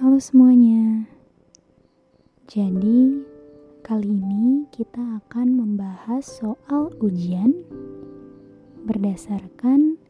Halo semuanya. Jadi, kali ini kita akan membahas soal ujian berdasarkan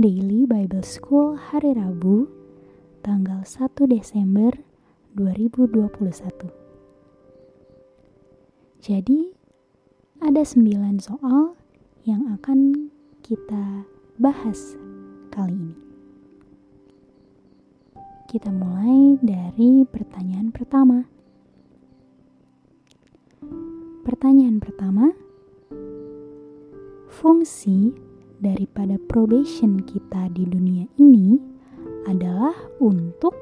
Daily Bible School hari Rabu tanggal 1 Desember 2021. Jadi, ada 9 soal yang akan kita bahas kali ini. Kita mulai dari pertanyaan pertama. Pertanyaan pertama, fungsi daripada probation kita di dunia ini adalah untuk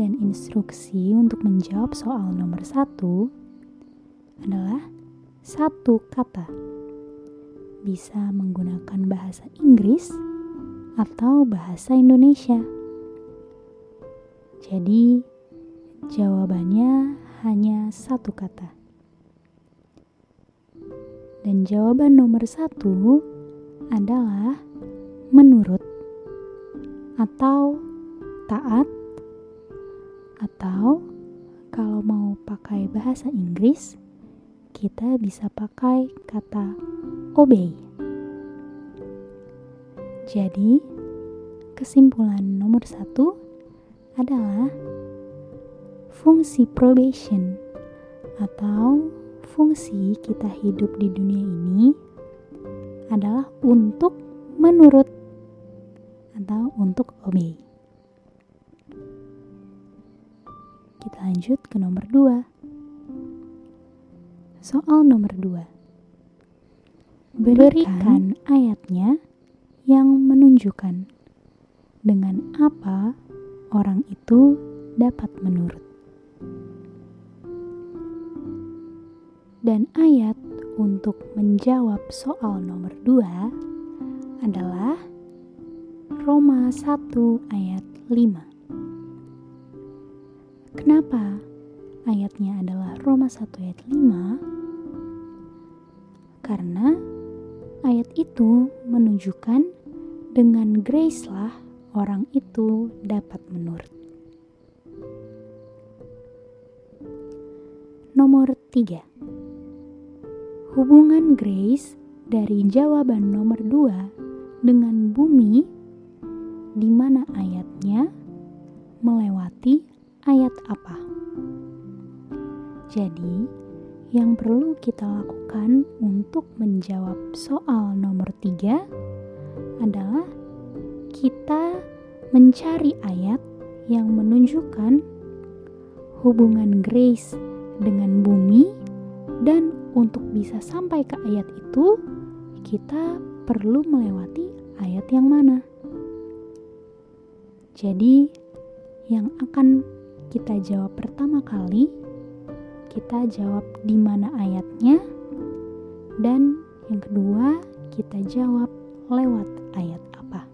dan instruksi untuk menjawab soal nomor satu adalah satu kata. Bisa menggunakan bahasa Inggris atau bahasa Indonesia. Jadi, jawabannya hanya satu kata. Dan jawaban nomor satu adalah menurut atau taat atau kalau mau pakai bahasa Inggris kita bisa pakai kata obey. Jadi, kesimpulan nomor satu adalah fungsi probation atau fungsi kita hidup di dunia ini adalah untuk menurut atau untuk obey. Kita lanjut ke nomor dua. Soal nomor dua. Berikan ayatnya yang menunjukkan dengan apa orang itu dapat menurut. Dan ayat untuk menjawab soal nomor 2 adalah Roma 1 ayat 5. Kenapa ayatnya adalah Roma 1 ayat 5? Karena ayat itu menunjukkan dengan grace lah orang itu dapat menurut. Nomor 3 Hubungan Grace dari jawaban nomor 2 dengan bumi di mana ayatnya melewati ayat apa. Jadi, yang perlu kita lakukan untuk menjawab soal nomor 3 adalah kita mencari ayat yang menunjukkan hubungan grace dengan bumi dan untuk bisa sampai ke ayat itu, kita perlu melewati ayat yang mana. Jadi, yang akan kita jawab pertama kali, kita jawab di mana ayatnya, dan yang kedua, kita jawab lewat ayat apa.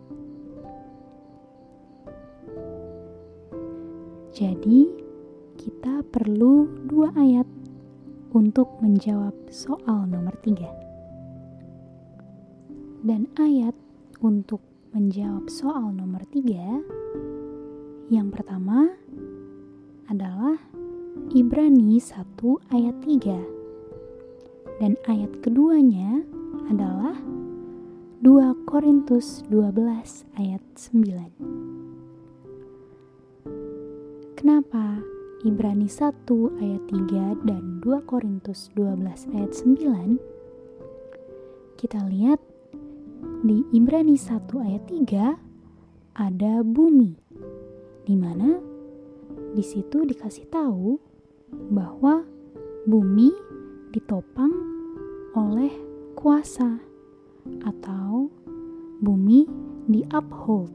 Jadi, kita perlu dua ayat untuk menjawab soal nomor tiga. Dan ayat untuk menjawab soal nomor tiga yang pertama adalah Ibrani 1 ayat 3 dan ayat keduanya adalah 2 Korintus 12 ayat 9 Kenapa Ibrani 1 ayat 3 dan 2 Korintus 12 ayat 9 kita lihat di Ibrani 1 ayat 3 ada bumi di mana di situ dikasih tahu bahwa bumi ditopang oleh kuasa atau bumi di uphold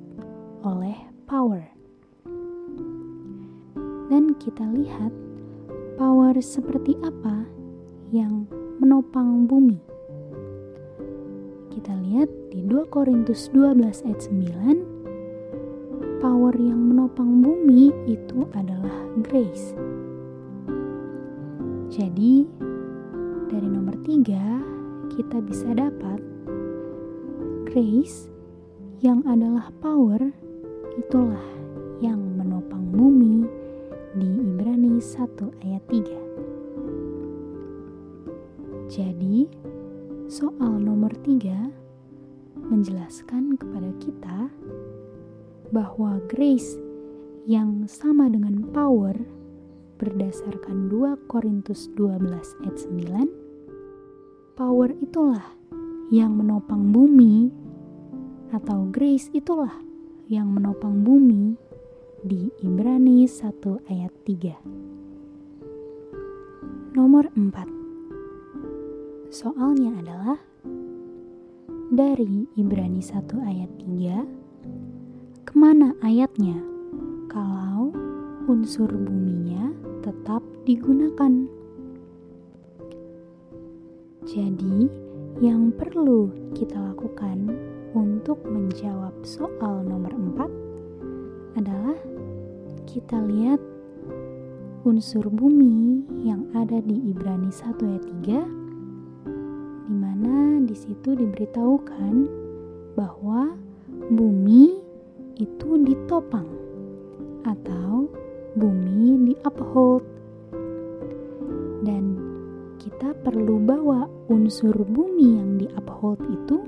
oleh power dan kita lihat power seperti apa yang menopang bumi. Kita lihat di 2 Korintus 12 ayat 9, power yang menopang bumi itu adalah grace. Jadi, dari nomor 3 kita bisa dapat grace yang adalah power itulah yang menopang bumi di Ibrani 1 ayat 3. Jadi, soal nomor 3 menjelaskan kepada kita bahwa grace yang sama dengan power berdasarkan 2 Korintus 12 ayat 9 power itulah yang menopang bumi atau grace itulah yang menopang bumi di Ibrani 1 ayat 3. Nomor 4. Soalnya adalah dari Ibrani 1 ayat 3 ke mana ayatnya kalau unsur buminya tetap digunakan. Jadi, yang perlu kita lakukan untuk menjawab soal nomor 4 adalah kita lihat unsur bumi yang ada di Ibrani 1 ayat 3 di mana di situ diberitahukan bahwa bumi itu ditopang atau bumi di uphold dan kita perlu bawa unsur bumi yang di uphold itu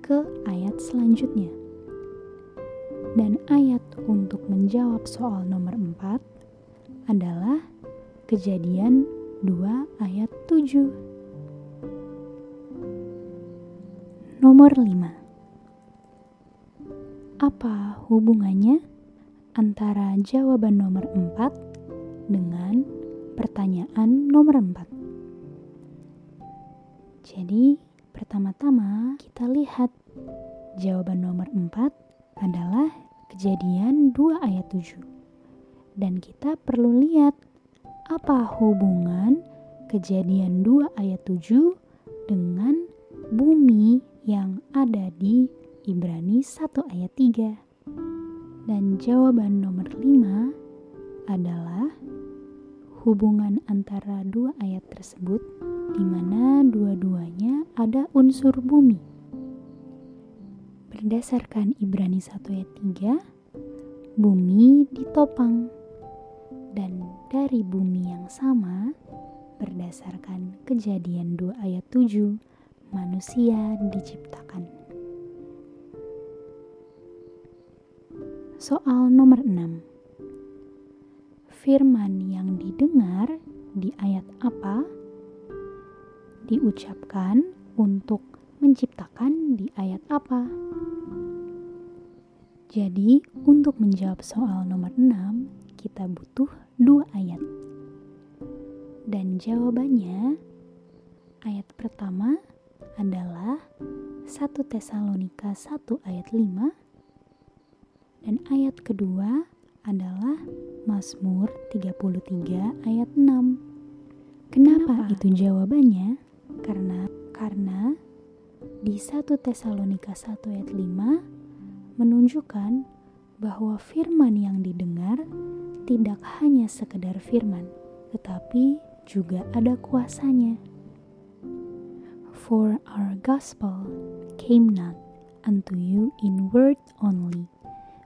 ke ayat selanjutnya. Dan ayat untuk menjawab soal nomor 4 adalah Kejadian 2 ayat 7. Nomor 5. Apa hubungannya antara jawaban nomor 4 dengan pertanyaan nomor 4? Jadi, pertama-tama kita lihat jawaban nomor 4 adalah kejadian 2 ayat 7. Dan kita perlu lihat apa hubungan kejadian 2 ayat 7 dengan bumi yang ada di Ibrani 1 ayat 3. Dan jawaban nomor 5 adalah hubungan antara dua ayat tersebut di mana dua-duanya ada unsur bumi. Berdasarkan Ibrani 1 ayat 3, bumi ditopang. Dan dari bumi yang sama, berdasarkan kejadian 2 ayat 7, manusia diciptakan. Soal nomor 6 firman yang didengar di ayat apa diucapkan untuk menciptakan di ayat apa. Jadi, untuk menjawab soal nomor 6, kita butuh dua ayat. Dan jawabannya ayat pertama adalah 1 Tesalonika 1 ayat 5 dan ayat kedua adalah Mazmur 33 ayat 6. Kenapa, Kenapa itu jawabannya? Karena karena di 1 Tesalonika 1 ayat 5 menunjukkan bahwa firman yang didengar tidak hanya sekedar firman, tetapi juga ada kuasanya. For our gospel came not unto you in word only,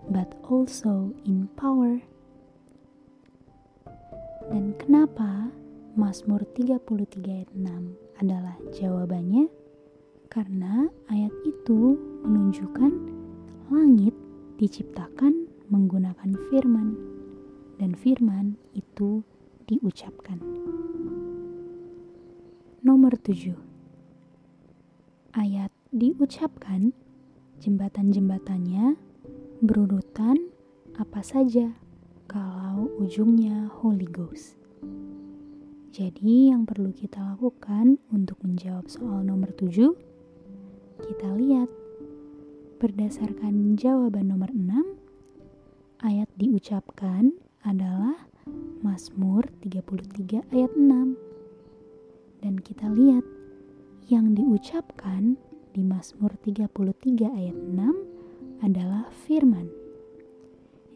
but also in power. Dan kenapa Mazmur 33 ayat 6 adalah jawabannya? Karena ayat itu menunjukkan langit diciptakan menggunakan firman dan firman itu diucapkan. Nomor 7. Ayat diucapkan jembatan-jembatannya berurutan apa saja kalau ujungnya Holy Ghost. Jadi yang perlu kita lakukan untuk menjawab soal nomor 7, kita lihat berdasarkan jawaban nomor 6, ayat diucapkan adalah Mazmur 33 ayat 6. Dan kita lihat yang diucapkan di Mazmur 33 ayat 6 adalah firman.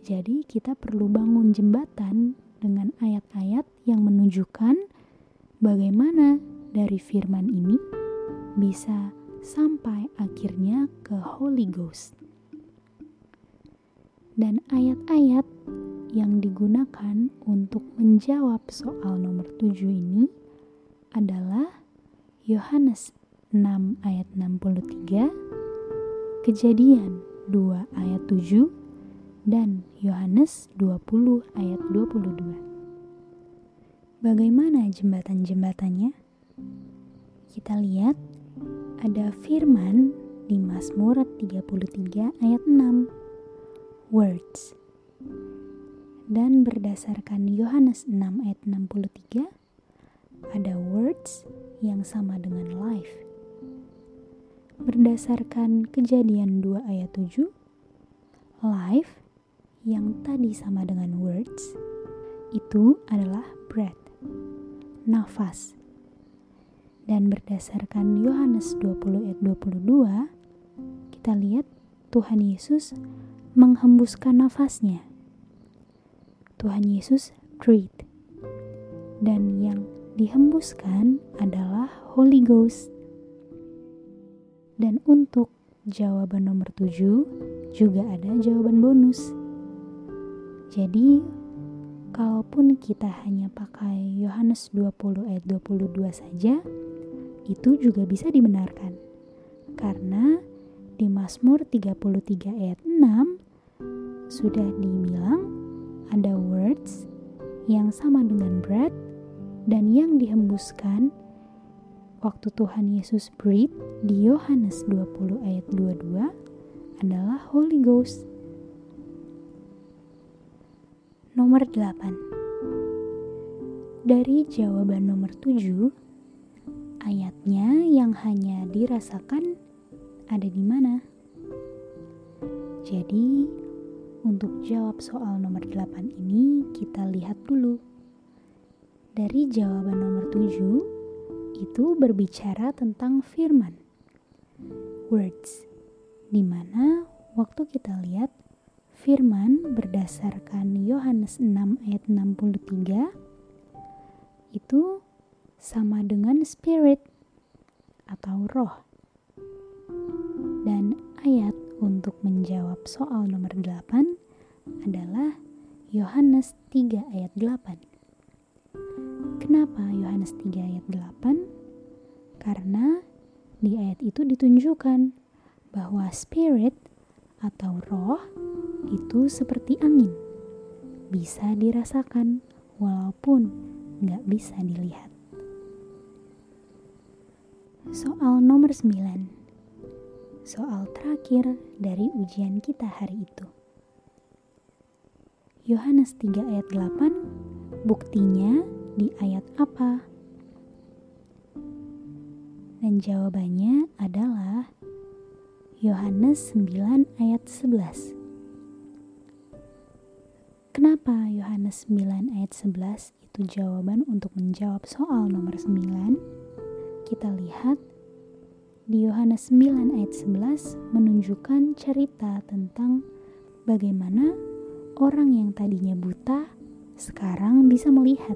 Jadi, kita perlu bangun jembatan dengan ayat-ayat yang menunjukkan bagaimana dari firman ini bisa sampai akhirnya ke Holy Ghost. Dan ayat-ayat yang digunakan untuk menjawab soal nomor 7 ini adalah Yohanes 6 ayat 63, Kejadian 2 ayat 7, dan Yohanes 20 ayat 22. Bagaimana jembatan-jembatannya? Kita lihat ada firman di Mazmur 33 ayat 6. Words. Dan berdasarkan Yohanes 6 ayat 63 ada words yang sama dengan life. Berdasarkan kejadian 2 ayat 7, life yang tadi sama dengan words itu adalah breath, nafas dan berdasarkan Yohanes 20 ayat 22, kita lihat Tuhan Yesus menghembuskan nafasnya. Tuhan Yesus breathe. Dan yang dihembuskan adalah Holy Ghost. Dan untuk jawaban nomor 7 juga ada jawaban bonus. Jadi kalaupun kita hanya pakai Yohanes 20 ayat 22 saja, itu juga bisa dibenarkan. Karena di Mazmur 33 ayat 6 sudah dibilang ada words yang sama dengan bread dan yang dihembuskan waktu Tuhan Yesus breathe di Yohanes 20 ayat 22 adalah Holy Ghost. Nomor 8 Dari jawaban nomor 7 ayatnya yang hanya dirasakan ada di mana. Jadi, untuk jawab soal nomor 8 ini kita lihat dulu. Dari jawaban nomor 7 itu berbicara tentang firman. Words. Di mana waktu kita lihat firman berdasarkan Yohanes 6 ayat 63 itu sama dengan spirit atau roh. Dan ayat untuk menjawab soal nomor 8 adalah Yohanes 3 ayat 8. Kenapa Yohanes 3 ayat 8? Karena di ayat itu ditunjukkan bahwa spirit atau roh itu seperti angin. Bisa dirasakan walaupun nggak bisa dilihat. Soal nomor 9 Soal terakhir dari ujian kita hari itu Yohanes 3 ayat 8 Buktinya di ayat apa? Dan jawabannya adalah Yohanes 9 ayat 11 Kenapa Yohanes 9 ayat 11 itu jawaban untuk menjawab soal nomor 9? kita lihat di Yohanes 9 ayat 11 menunjukkan cerita tentang bagaimana orang yang tadinya buta sekarang bisa melihat.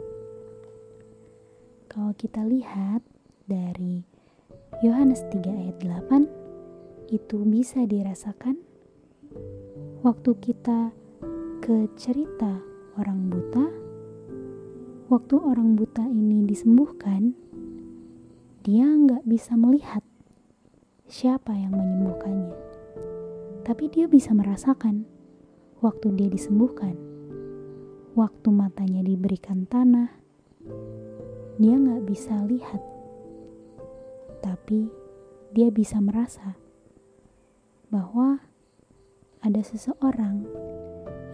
Kalau kita lihat dari Yohanes 3 ayat 8 itu bisa dirasakan waktu kita ke cerita orang buta waktu orang buta ini disembuhkan dia nggak bisa melihat siapa yang menyembuhkannya, tapi dia bisa merasakan waktu dia disembuhkan, waktu matanya diberikan tanah. Dia nggak bisa lihat, tapi dia bisa merasa bahwa ada seseorang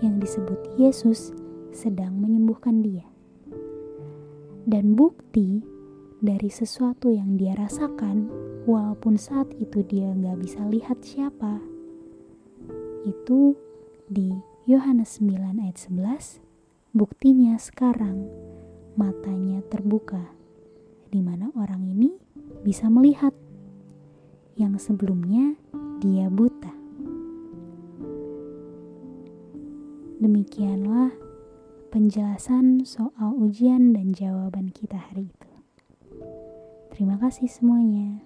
yang disebut Yesus sedang menyembuhkan dia. Dan bukti dari sesuatu yang dia rasakan, walaupun saat itu dia nggak bisa lihat siapa. Itu di Yohanes 9 ayat 11, buktinya sekarang matanya terbuka, di mana orang ini bisa melihat yang sebelumnya dia buta. Demikianlah penjelasan soal ujian dan jawaban kita hari itu. Terima kasih semuanya.